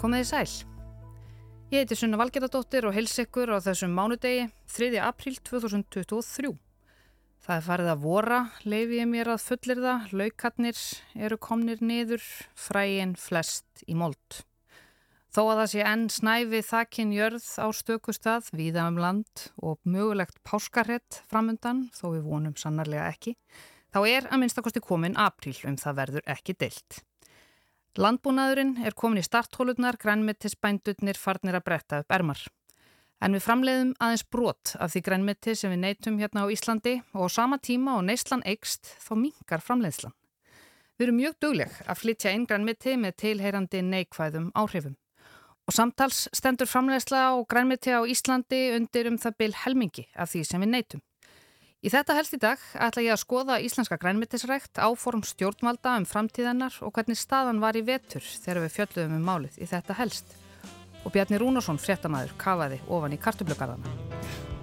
Komið í sæl. Ég heiti Sunna Valgerðardóttir og hels ykkur á þessum mánudegi 3. apríl 2023. Það er farið að vora, leifi ég mér að fullir það, laukatnir eru komnir niður, fræin flest í mold. Þó að það sé enn snæfi þakkin jörð á stökustad, viða um land og mögulegt páskarhett framundan, þó við vonum sannarlega ekki, þá er að minnstakosti komin apríl um það verður ekki deilt. Landbúnaðurinn er komin í starthólurnar, grænmittisbændurnir farnir að bretta upp ermar. En við framleiðum aðeins brot af því grænmitti sem við neytum hérna á Íslandi og á sama tíma og neyslan eikst þá mingar framleiðslan. Við erum mjög dugleg að flytja einn grænmitti með tilheyrandi neikvæðum áhrifum. Og samtals stendur framleiðsla og grænmitti á Íslandi undir um það byl helmingi af því sem við neytum. Í þetta helst í dag ætla ég að skoða íslenska grænmyndisrækt, áform stjórnvalda um framtíðennar og hvernig staðan var í vetur þegar við fjöldluðum um málið í þetta helst. Og Bjarni Rúnarsson, fréttamaður, kafaði ofan í kartublugarðana.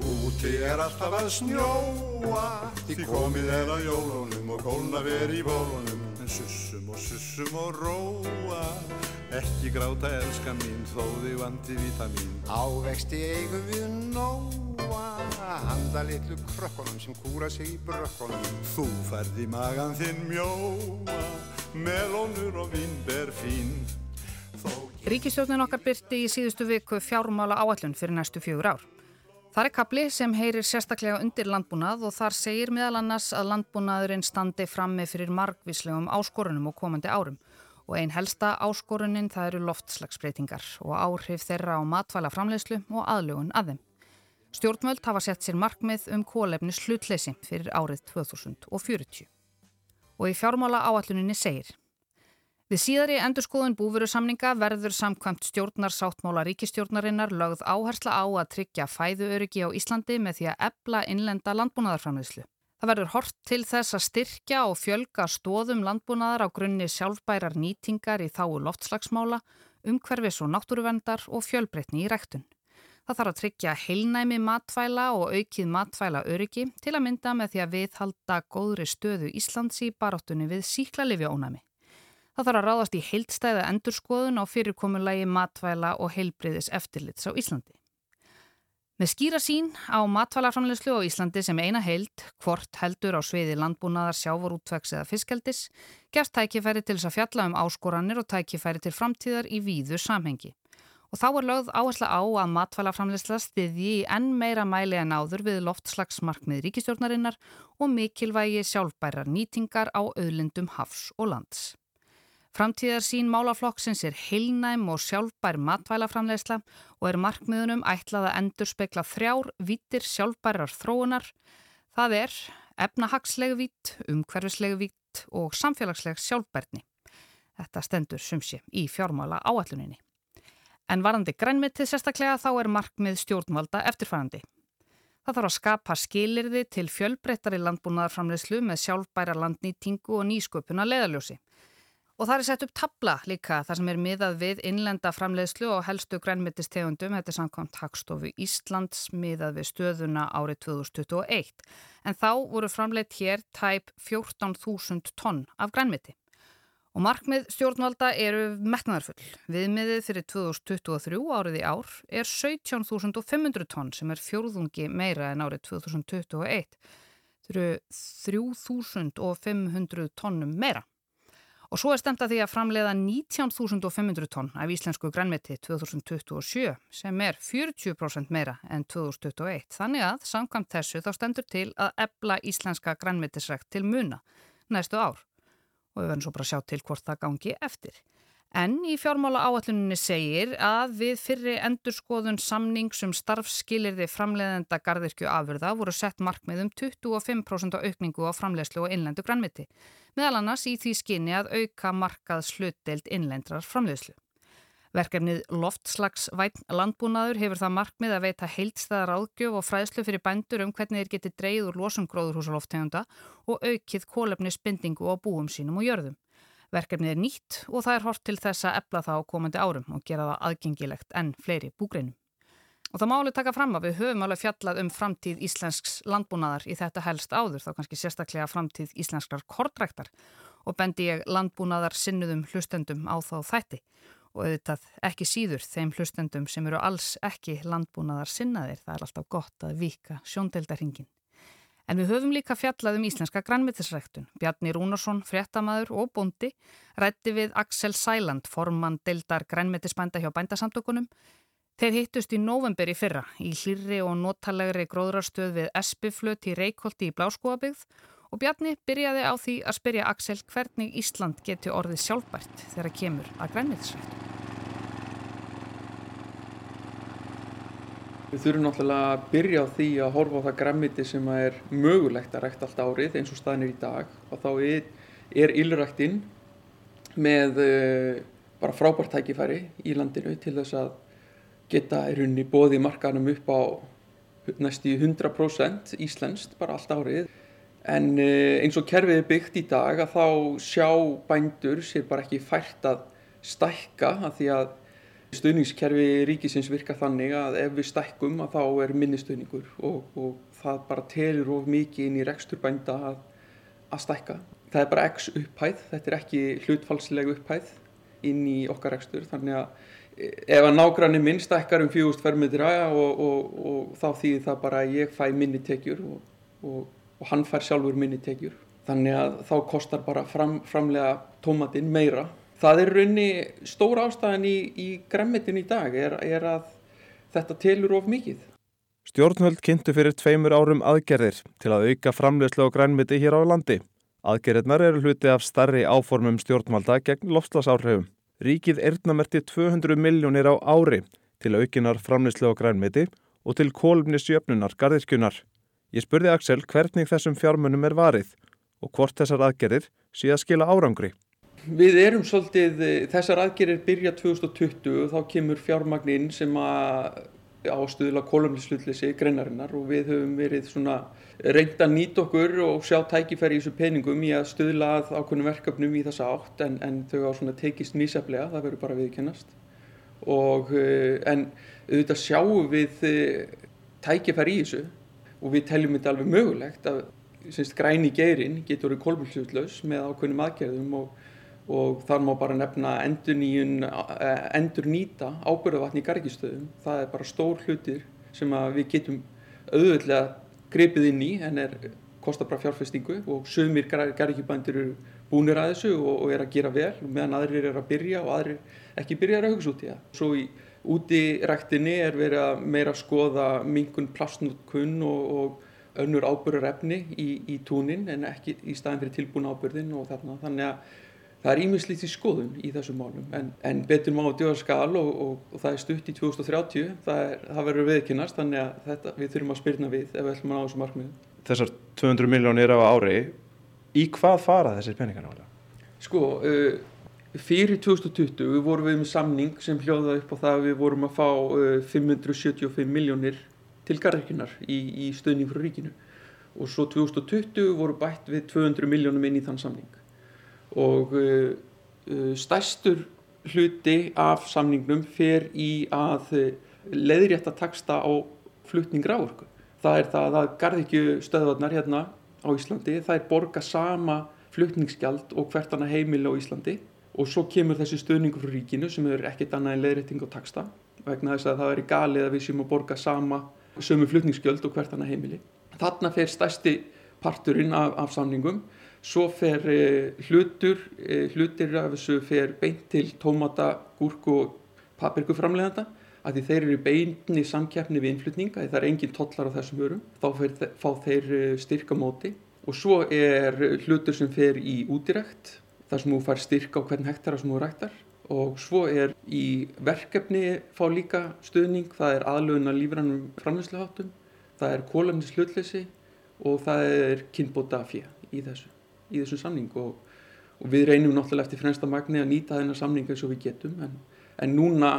Úti er alltaf að snjóa, því komið er að jólunum og kólna veri í bólunum. En sussum og sussum og róa, ekki gráta elska mín, þó þig vandi vítamin. Ávexti eigum við nóa handa litlu krökkunum sem kúra sig í brökkunum Þú færði magan þinn mjóa melónur og vinnber fín Ríkistjóðnin okkar byrti í síðustu viku fjármála áallun fyrir næstu fjögur ár. Það er kapli sem heyrir sérstaklega undir landbúnað og þar segir meðal annars að landbúnaðurinn standi frammi fyrir margvíslegum áskorunum og komandi árum og einn helsta áskorunin það eru loftslagsbreytingar og áhrif þeirra á matvæla framleiðslu og aðlugun að þeim. Stjórnvöld hafa sett sér markmið um kólefni slutleysi fyrir árið 2040. Og í fjármála áalluninni segir Við síðari endurskoðun búveru samninga verður samkvæmt stjórnarsáttmála ríkistjórnarinnar lögð áhersla á að tryggja fæðuöryggi á Íslandi með því að ebla innlenda landbúnaðarframleyslu. Það verður hort til þess að styrkja og fjölga stóðum landbúnaðar á grunni sjálfbærar nýtingar í þáu loftslagsmála, umhverfis og náttúruvendar og fjölbreytni í rektun. Það þarf að tryggja heilnæmi matvæla og aukið matvæla öryggi til að mynda með því að viðhalda góðri stöðu Íslands í baráttunni við síklarlifi ónami. Það þarf að ráðast í heildstæða endurskoðun á fyrirkomulagi matvæla og heilbriðis eftirlits á Íslandi. Með skýra sín á matvælaframlegslu á Íslandi sem eina heild, hvort heldur á sviði landbúnaðar, sjávorútvegs eða fiskaldis, gerst tækifæri til þess að fjalla um áskoranir og tækifæri til framtíðar í víðu samhengi og þá er lögð áhersla á að matvælaframleysla stiðji í enn meira mæli en áður við loftslagsmarkmið ríkistjórnarinnar og mikilvægi sjálfbærar nýtingar á auðlindum hafs og lands. Framtíðar sín málaflokksins er heilnæm og sjálfbær matvælaframleysla og er markmiðunum ætlað að endur spekla þrjár vítir sjálfbærar þróunar. Það er efnahagsleg vít, umhverfisleg vít og samfélagsleg sjálfbærni. Þetta stendur sumsi í fjármála áalluninni. En varandi grænmitið sérstaklega þá er markmið stjórnvalda eftirfærandi. Það þarf að skapa skilirði til fjölbreyttari landbúnaðarframleyslu með sjálfbæra landnýtingu og nýsköpuna leðaljósi. Og það er sett upp tabla líka þar sem er miðað við innlenda framleiðslu og helstu grænmittistegundum, þetta er samkvæmt Hagstofu Íslands miðað við stöðuna árið 2021. En þá voru framleitt hér tæp 14.000 tonn af grænmitti. Og markmið stjórnvalda eru metnaðarfull. Viðmiðið fyrir 2023 árið í ár er 17.500 tonn sem er fjórðungi meira en árið 2021. Það eru 3.500 tonnum meira. Og svo er stemt að því að framleiða 19.500 tonn af íslensku grænmeti 2027 sem er 40% meira en 2021. Þannig að samkvæmt þessu þá stendur til að ebla íslenska grænmetisrekt til muna næstu ár og við verðum svo bara að sjá til hvort það gangi eftir. En í fjármála áalluninni segir að við fyrri endurskoðun samningsum starfskilirði framleiðenda gardirkju afurða voru sett markmið um 25% aukningu á framleiðslu og innlendu grannmiti, meðal annars í því skinni að auka markað slutdeild innlendrar framleiðslu. Verkefnið Loftslagsvæn landbúnaður hefur það markmið að veita heilstæðar áðgjöf og fræðslu fyrir bændur um hvernig þeir geti dreyð úr losum gróðurhúsaloftegunda og aukið kólefni spindingu á búum sínum og jörðum. Verkefnið er nýtt og það er hort til þess að ebla það á komandi árum og gera það aðgengilegt enn fleiri búgreinum. Og það máli taka fram að við höfum alveg fjallað um framtíð íslensks landbúnaðar í þetta helst áður, þá kannski sérstaklega framtíð íslenskrar kortræktar og bendi ég landbúnaðar sinnuðum hlustendum á þá þætti og auðvitað ekki síður þeim hlustendum sem eru alls ekki landbúnaðar sinnaðir. Það er alltaf gott að vika sjóndeldarhingin. En við höfum líka fjallað um íslenska grænmyndisræktun. Bjarni Rúnarsson, fréttamaður og bondi rætti við Axel Sæland, formann deildar grænmyndisbænda hjá bændasamtökunum. Þeir hittust í november í fyrra í hlýrri og notalegri gróðrarstöð við Espiflöt í Reykjóldi í Bláskóabigð og Bjarni byrjaði á því að spyrja Axel hvernig Ísland geti orðið sjálfbært þegar kemur að grænmyndisræktun. Við þurfum náttúrulega að byrja á því að horfa á það græmiti sem er mögulegt að rækta allt árið eins og staðin er í dag. Og þá er, er ylræktinn með uh, bara frábært tækifæri í landinu til þess að geta í rauninni bóði markanum upp á næstu 100% íslenskt bara allt árið. En uh, eins og kerfið er byggt í dag að þá sjá bændur sér bara ekki fært að stækka að því að Stuðningskerfi ríkisins virka þannig að ef við stækkum að þá er minnistuðningur og, og það bara telur of mikið inn í reksturbænda að, að stækka. Það er bara x upphæð, þetta er ekki hlutfalsleg upphæð inn í okkar rekstur þannig að ef að nágranni minn stækkar um 4000 fermetra og, og, og þá þýðir það bara að ég fæ minni tekjur og hann fær sjálfur minni tekjur. Þannig að þá kostar bara fram, framlega tómatinn meira það er raunni stór ástæðan í, í græmitin í dag er, er að þetta telur of mikið. Stjórnvöld kynntu fyrir tveimur árum aðgerðir til að auka framlegslu og grænmiti hér á landi. Aðgerðirnar eru hluti af starri áformum stjórnvalda gegn lofslasáhrifum. Ríkið erðnamerti 200 miljónir á ári til aukinar framlegslu og grænmiti og til kólumnisjöfnunar gardirkjunar. Ég spurði Axel hvernig þessum fjármunum er varið og hvort þessar aðgerðir sé að skila árangri. Við erum svolítið, eh, þessar aðgerir byrja 2020 og þá kemur fjármagninn sem að ástuðla kolumnislutleysi greinarinnar og við höfum verið svona reynd að nýta okkur og sjá tækifæri í þessu peningum í að stuðla að ákveðnum verkefnum í þessa átt en, en þau á svona tekist nýseflega, það verður bara viðkennast og eh, en auðvitað sjáum við eh, tækifæri í þessu og við teljum þetta alveg mögulegt að semst græni geirin getur verið kolumnislutlaus með ákveðnum aðgerðum og og þar má bara nefna endur, eh, nýta ábyrðavatn í gargistöðum. Það er bara stór hlutir sem við getum auðvöldlega grepið inn í en er, kostar bara fjárfestingu og sögumir gargisbændir eru búinir að þessu og, og er að gera vel meðan aðrir er að byrja og aðrir ekki byrja að hugsa út í það. Svo í útiræktinni er verið að meira skoða mingun plastnútkunn og, og önnur ábyrðarefni í, í túnin en ekki í staðin fyrir tilbúna ábyrðin og þarna. Þannig að það er ímislít í skoðun í þessum málum en, en betur má að djóða skal og, og, og það er stutt í 2030 það, er, það verður viðkynast þannig að þetta, við þurfum að spyrna við ef við ætlum að ná þessu markmiðu. Þessar 200 miljónir á ári í hvað fara þessir peningar nálega? Sko, uh, fyrir 2020 vorum við með samning sem hljóða upp á það að við vorum að fá uh, 575 miljónir til garðirkjunar í, í stöðning frá ríkinu og svo 2020 voru bætt við 200 miljónum inn í þann samning og uh, uh, stærstur hluti af samningnum fer í að uh, leiðrétta taksta á flutning rávorku. Það er það að garðikjustöðvarnar hérna á Íslandi, það er borga sama flutningsgjald og hvert annað heimili á Íslandi og svo kemur þessi stöðningu frá ríkinu sem er ekkert annað en leiðrétting og taksta vegna þess að það er galið að við séum að borga sama sömu flutningsgjöld og hvert annað heimili. Þarna fer stærsti parturinn af, af samningum svo fer eh, hlutur, eh, hlutir af þessu fer beint til tómata, gúrku og paprikuframleganda að því þeir eru beinni samkjæfni við innflutning, að það er engin tollar á þessum vörum, þá fer, fá þeir eh, styrka móti. Og svo er hlutur sem fer í útirækt, þar sem þú fær styrka á hvern hektara sem þú ræktar. Og svo er í verkefni fá líka stöðning, það er aðlöðuna lífrannum framlýsluháttum, það er kólanis hlutleysi og það er kynbóta fjö í þessu í þessum samning og, og við reynum náttúrulega eftir fremsta magni að nýta þennar samninga eins og við getum en, en núna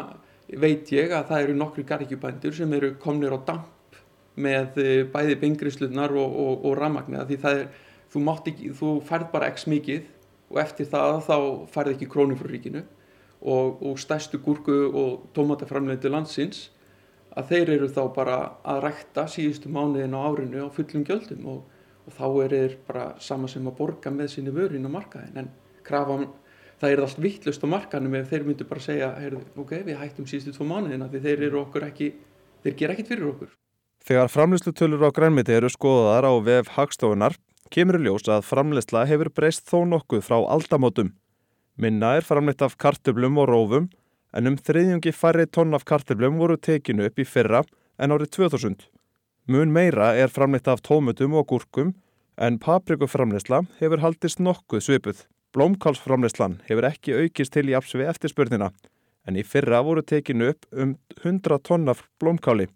veit ég að það eru nokkru garrikjubændur sem eru komnir á damp með eh, bæði bengrislunar og, og, og ramagni því það er, þú, ekki, þú færð bara x mikið og eftir það þá færð ekki krónu frá ríkinu og stærstu gúrku og tómataframleitu landsins að þeir eru þá bara að rækta síðustu mánuðin á árinu á fullum gjöldum og og þá er þeir bara sama sem að borga með sinni vörin á markaðin en krafan það er allt vittlust á markanum ef þeir myndu bara segja, heyrðu, ok, við hættum síðustu tvo mánuðina því þeir eru okkur ekki, þeir gera ekkit fyrir okkur. Þegar framlýslutölur á grænmiti eru skoðaðar á vef hagstofunar, kemur ljós að framlýsla hefur breyst þó nokkuð frá aldamótum. Minna er framlýtt af kartöblum og rófum, en um þriðjungi færri tonn af kartöblum voru tekinu upp í fyrra en árið 2000. Mun meira er framlýtt af tómutum og gúrkum, en paprikuframlýsla hefur haldist nokkuð svipuð. Blómkálsframleyslan hefur ekki aukist til í apsvi eftirspurnina en í fyrra voru tekinu upp um 100 tonn af blómkáli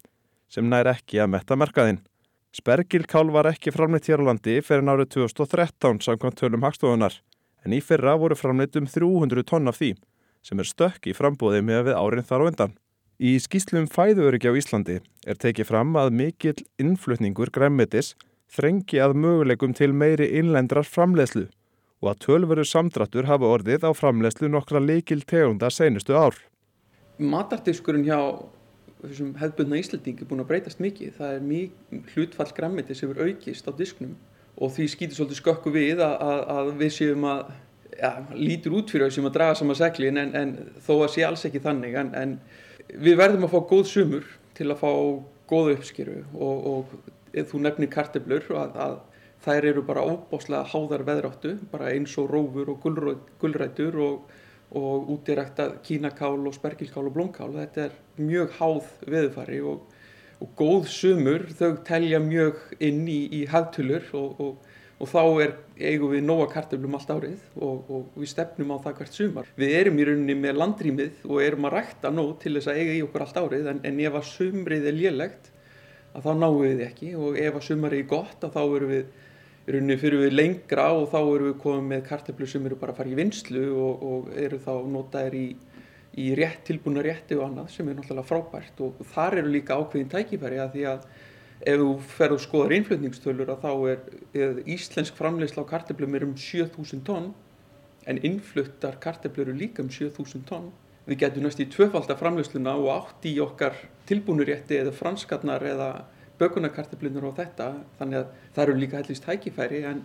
sem nær ekki að metta merkaðinn. Spergilkál var ekki framleitt hér á landi fyrir nárið 2013 samkvæmt tölum hagstofunar en í fyrra voru framleitt um 300 tonn af því sem er stökk í frambóði með við árin þar á undan. Í skýslum fæðuöryggi á Íslandi er tekið fram að mikill innflutningur græmitis þrengi að möguleikum til meiri innlendrar framleiðslu og að tölveru samdrattur hafa orðið á framlegslu nokkra leikil tegunda senustu ár. Matardiskurinn hjá þessum hefðbundna Íslandingi er búin að breytast mikið. Það er mjög hlutfall græmiti sem er aukist á disknum og því skýtur svolítið skökku við að, að, að við séum að ja, lítur út fyrir þessum að draga saman seglin en, en þó að sé alls ekki þannig. En, en við verðum að fá góð sumur til að fá góða uppskeru og, og þú nefnir karteblur að, að þær eru bara óbáslega háðar veðráttu, bara eins og rófur og gullrætur og, og útirækta kínakál og spergilkál og blómkál. Þetta er mjög háð veðufari og, og góð sumur, þau telja mjög inn í, í hafðtulur og, og þá er, eigum við nóga kartöflum allt árið og við stefnum á það hvert sumar. Við erum í rauninni með landrýmið og erum að rækta nóg til þess að eiga í okkur allt árið en, en ef að sumrið er lélegt að þá náum við ekki og ef að sumarið er gott að þá erum við í rauninni fyrir við lengra og þá erum við komið með karteflu sem eru bara að fara í vinslu og, og eru þá notaðir í, í rétt tilbúna rétti og annað sem er náttúrulega frábært og þar eru líka ákveðin tækifæri að því að ef þú fer og skoðar innflutningstölur að þá er, er íslensk framleysla á karteflum er um 7000 tonn en innfluttar karteflur eru líka um 7000 tonn. Við getum næst í tvöfaldar framleysluna og átt í okkar tilbúnurétti eða franskarnar eða bökunarkarteflunar og þetta þannig að það eru líka hællist hækifæri en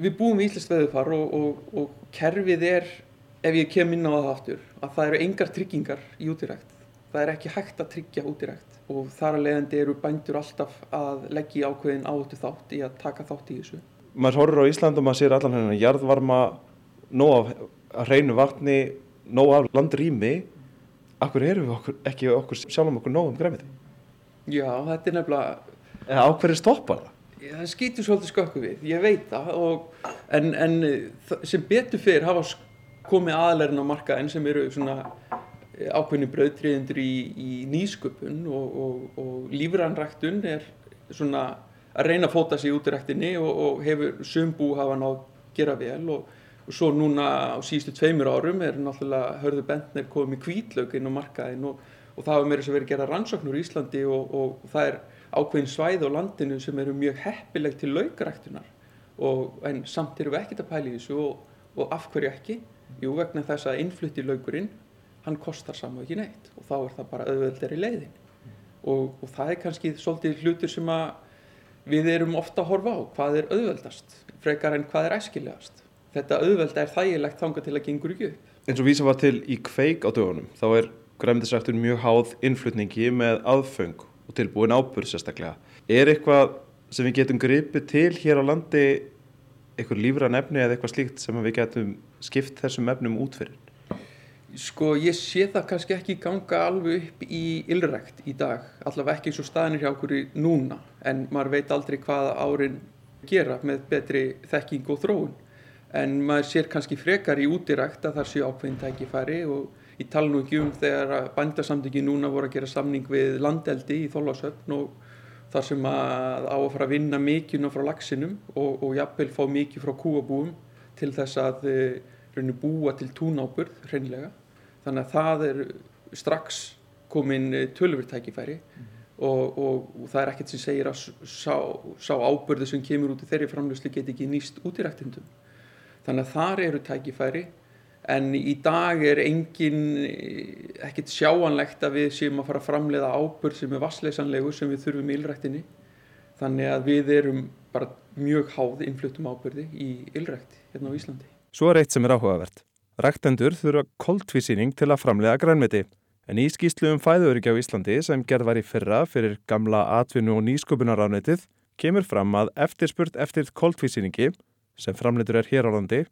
við búum í Íslands veðufar og, og, og kerfið er ef ég kem inn á það aftur að það eru engar tryggingar í útirækt það er ekki hægt að tryggja útirækt og þar að leiðandi eru bændur alltaf að leggja ákveðin áttu þátt í að taka þátt í þessu Maður horfur á Ísland og maður sér allan hérna jarðvarma, nóg af hreinu vatni, nóg af landrými Akkur eru við okkur, ekki okkur sjálfum okkur nóg um grefið? Já, þetta er nefnilega... Eða á hverju stoppar það? Það skýtur svolítið skökku við, ég veit það, og, en, en sem betur fyrir hafa komið aðlærin á marka en sem eru svona ákveðni bröðtriðendur í, í nýsköpun og, og, og lífrannræktun er svona að reyna að fóta sig út í ræktinni og hefur sömbú hafa nátt að gera vel og svo núna á síðustu tveimur árum er náttúrulega hörðu bentnir komið inn á markaðin og og það hefur meira sem verið að gera rannsóknur í Íslandi og, og það er ákveðin svæð á landinu sem eru mjög heppilegt til laugræktunar en samt eru við ekkert að pæla í þessu og, og af hverju ekki? Jú vegna þess að innflutti laugurinn hann kostar saman ekki neitt og þá er það bara auðveldar í leiðin og, og það er kannski svolítið hlutur sem að við erum ofta að horfa á hvað er auðveldast frekar en hvað er æskilegast þetta auðveld er þægilegt þanga til að gengur ekki upp eins og vísa var til í kveik á dögunum þá er græmdisræktun mjög háð innflutningi með aðföng og tilbúin ábyrð sérstaklega. Er eitthvað sem við getum gripið til hér á landi eitthvað lífra nefni eða eitthvað slíkt sem við getum skipt þessum efnum út fyrir? Sko ég sé það kannski ekki ganga alveg upp í ylrækt í dag, allavega ekki eins og staðinir hjá okkur núna en maður veit aldrei hvað árin gera með betri þekking og þróun en maður sér kannski frekar í útirækt að það sé ákveðin tækifæri og Ég tala nú ekki um þegar bændasamtöki núna voru að gera samning við landeldi í Þólasöfn og þar sem að á að fara að vinna mikið frá lagsinum og, og jafnvel fá mikið frá kúabúum til þess að e, búa til túnáburð hreinlega. Þannig að það er strax komin eh, tölurtækifæri mm. og, og, og það er ekkert sem segir að sá, sá ábyrði sem kemur út í þeirri framlöslu get ekki nýst út í rættindum. Þannig að þar eru tækifæri en í dag er engin ekkert sjáanlegt að við séum að fara að framleiða ábyrg sem er vassleysanlegu sem við þurfum í ylræktinni þannig að við erum bara mjög háð innfluttum ábyrði í ylrækti hérna á Íslandi. Svo er eitt sem er áhugavert. Ræktendur þurfa koltvísýning til að framlega grænmeti. En í skýslu um fæðuröki á Íslandi sem gerð var í fyrra fyrir gamla atvinnu og nýsköpunarafnitið kemur fram að eftirspurt eftir koltvísýningi sem framleitur er hér á landi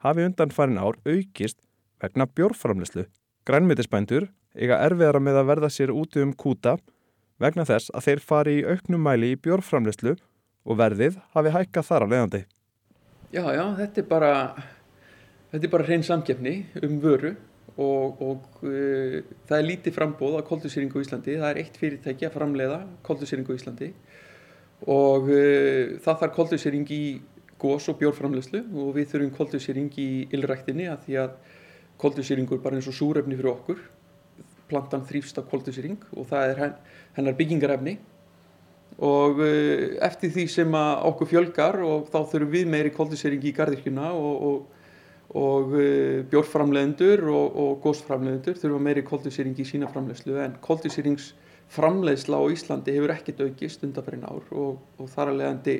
hafi undan farin ár aukist vegna bjórframleyslu. Grænmetisbændur eiga erfiðara með að verða sér úti um kúta vegna þess að þeir fari í auknum mæli í bjórframleyslu og verðið hafi hækkað þar á leiðandi. Já, já, þetta er bara, þetta er bara hrein samkefni um vöru og, og uh, það er lítið frambóð á koldusýringu í Íslandi. Það er eitt fyrirtæki að framleiða koldusýringu í Íslandi og uh, það þarf koldusýring í gós og bjórframleyslu og við þurfum koldusýring í ylræktinni að því að koldusýringur bara eins og súrefni fyrir okkur. Plantan þrýfst á koldusýring og það er hennar byggingarefni og uh, eftir því sem að okkur fjölgar og þá þurfum við meiri koldusýring í gardirkjuna og, og og uh, bjórframleðendur og, og gósframleðendur þurfa meiri koldusýring í sína framleðslu en koldusýringsframleðsla á Íslandi hefur ekkert aukist undanferðin ár og, og þar að leiðandi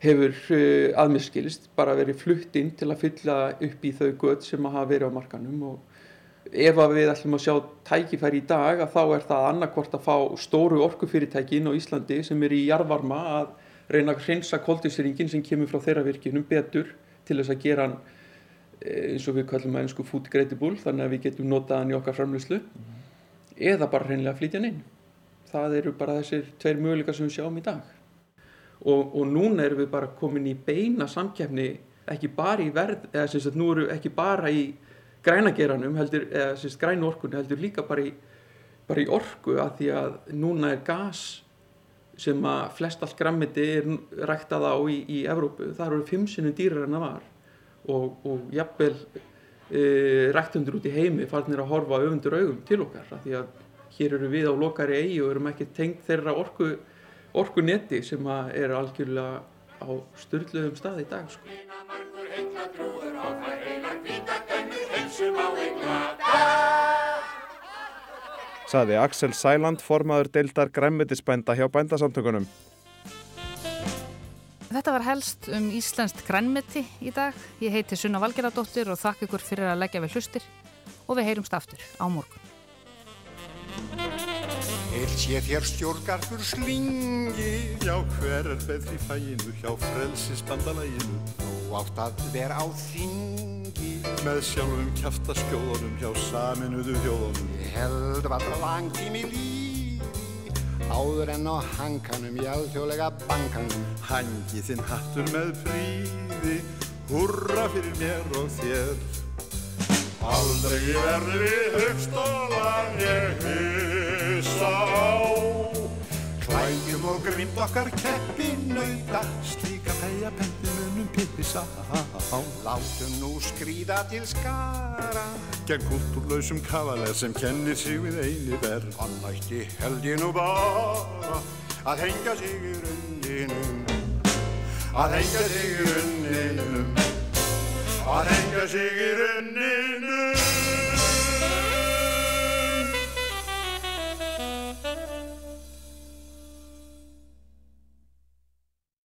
hefur uh, aðmiskilist bara verið flutt inn til að fylla upp í þau göð sem að hafa verið á markanum og ef að við ætlum að sjá tækifæri í dag að þá er það annarkvort að fá stóru orkufyrirtækin á Íslandi sem er í jarvarma að reyna að hreinsa koldusýringin sem kemur frá þeirra virkinum betur til þess að gera hann Eh, eins og við kallum að einsku food gradable þannig að við getum notað hann í okkar framlýslu mm -hmm. eða bara hreinlega flytja hann inn. Það eru bara þessir tveir möguleika sem við sjáum í dag. Og, og núna erum við bara komin í beina samkjafni ekki bara í verð eða sem sagt nú eru ekki bara í grænageranum heldur, eða sem sagt grænu orkunni heldur líka bara í, bara í orku að því að núna er gas sem að flest allt grammiti er ræktað á í, í Evrópu, það eru fimm sinnum dýrar en það var og, og jafnvel e, rættundur út í heimi farnir að horfa öfundur augum til okkar því að hér eru við á lokari eigi og erum ekki tengt þeirra orku, orku neti sem er algjörlega á styrluðum stað í dag sko. Saði Axel Sæland, formaður deildar græmmetisbænda hjá bændasamtökunum. Þetta var helst um Íslandst grænmeti í dag. Ég heiti Sunna Valgeradóttir og þakk ykkur fyrir að leggja við hlustir og við heyrumst aftur á morgun. Er sé þér stjórngarfur slingi, já hver er betri fæinu hjá frelsisbandalæginu. Þú átt að vera á þingi, með sjálfum kæftaskjóðunum hjá saminuðu þjóðunum. Ég held var langt í mig líf áður en á hankanum í alþjóðlega bankanum. Hangi þinn hattur með fríði hurra fyrir mér og þér. Aldrei verður við högstólan ég hissa á. Klæjum og grind okkar keppi nauta slíka þeia pendi munum pissa á Látum nú skrýða til skara gegn kultúrlausum kavaler sem kennir sig við eini verð. Hann ætti held ég nú bara að hengja sig í runninum að hengja sig í runninum að hengja sig í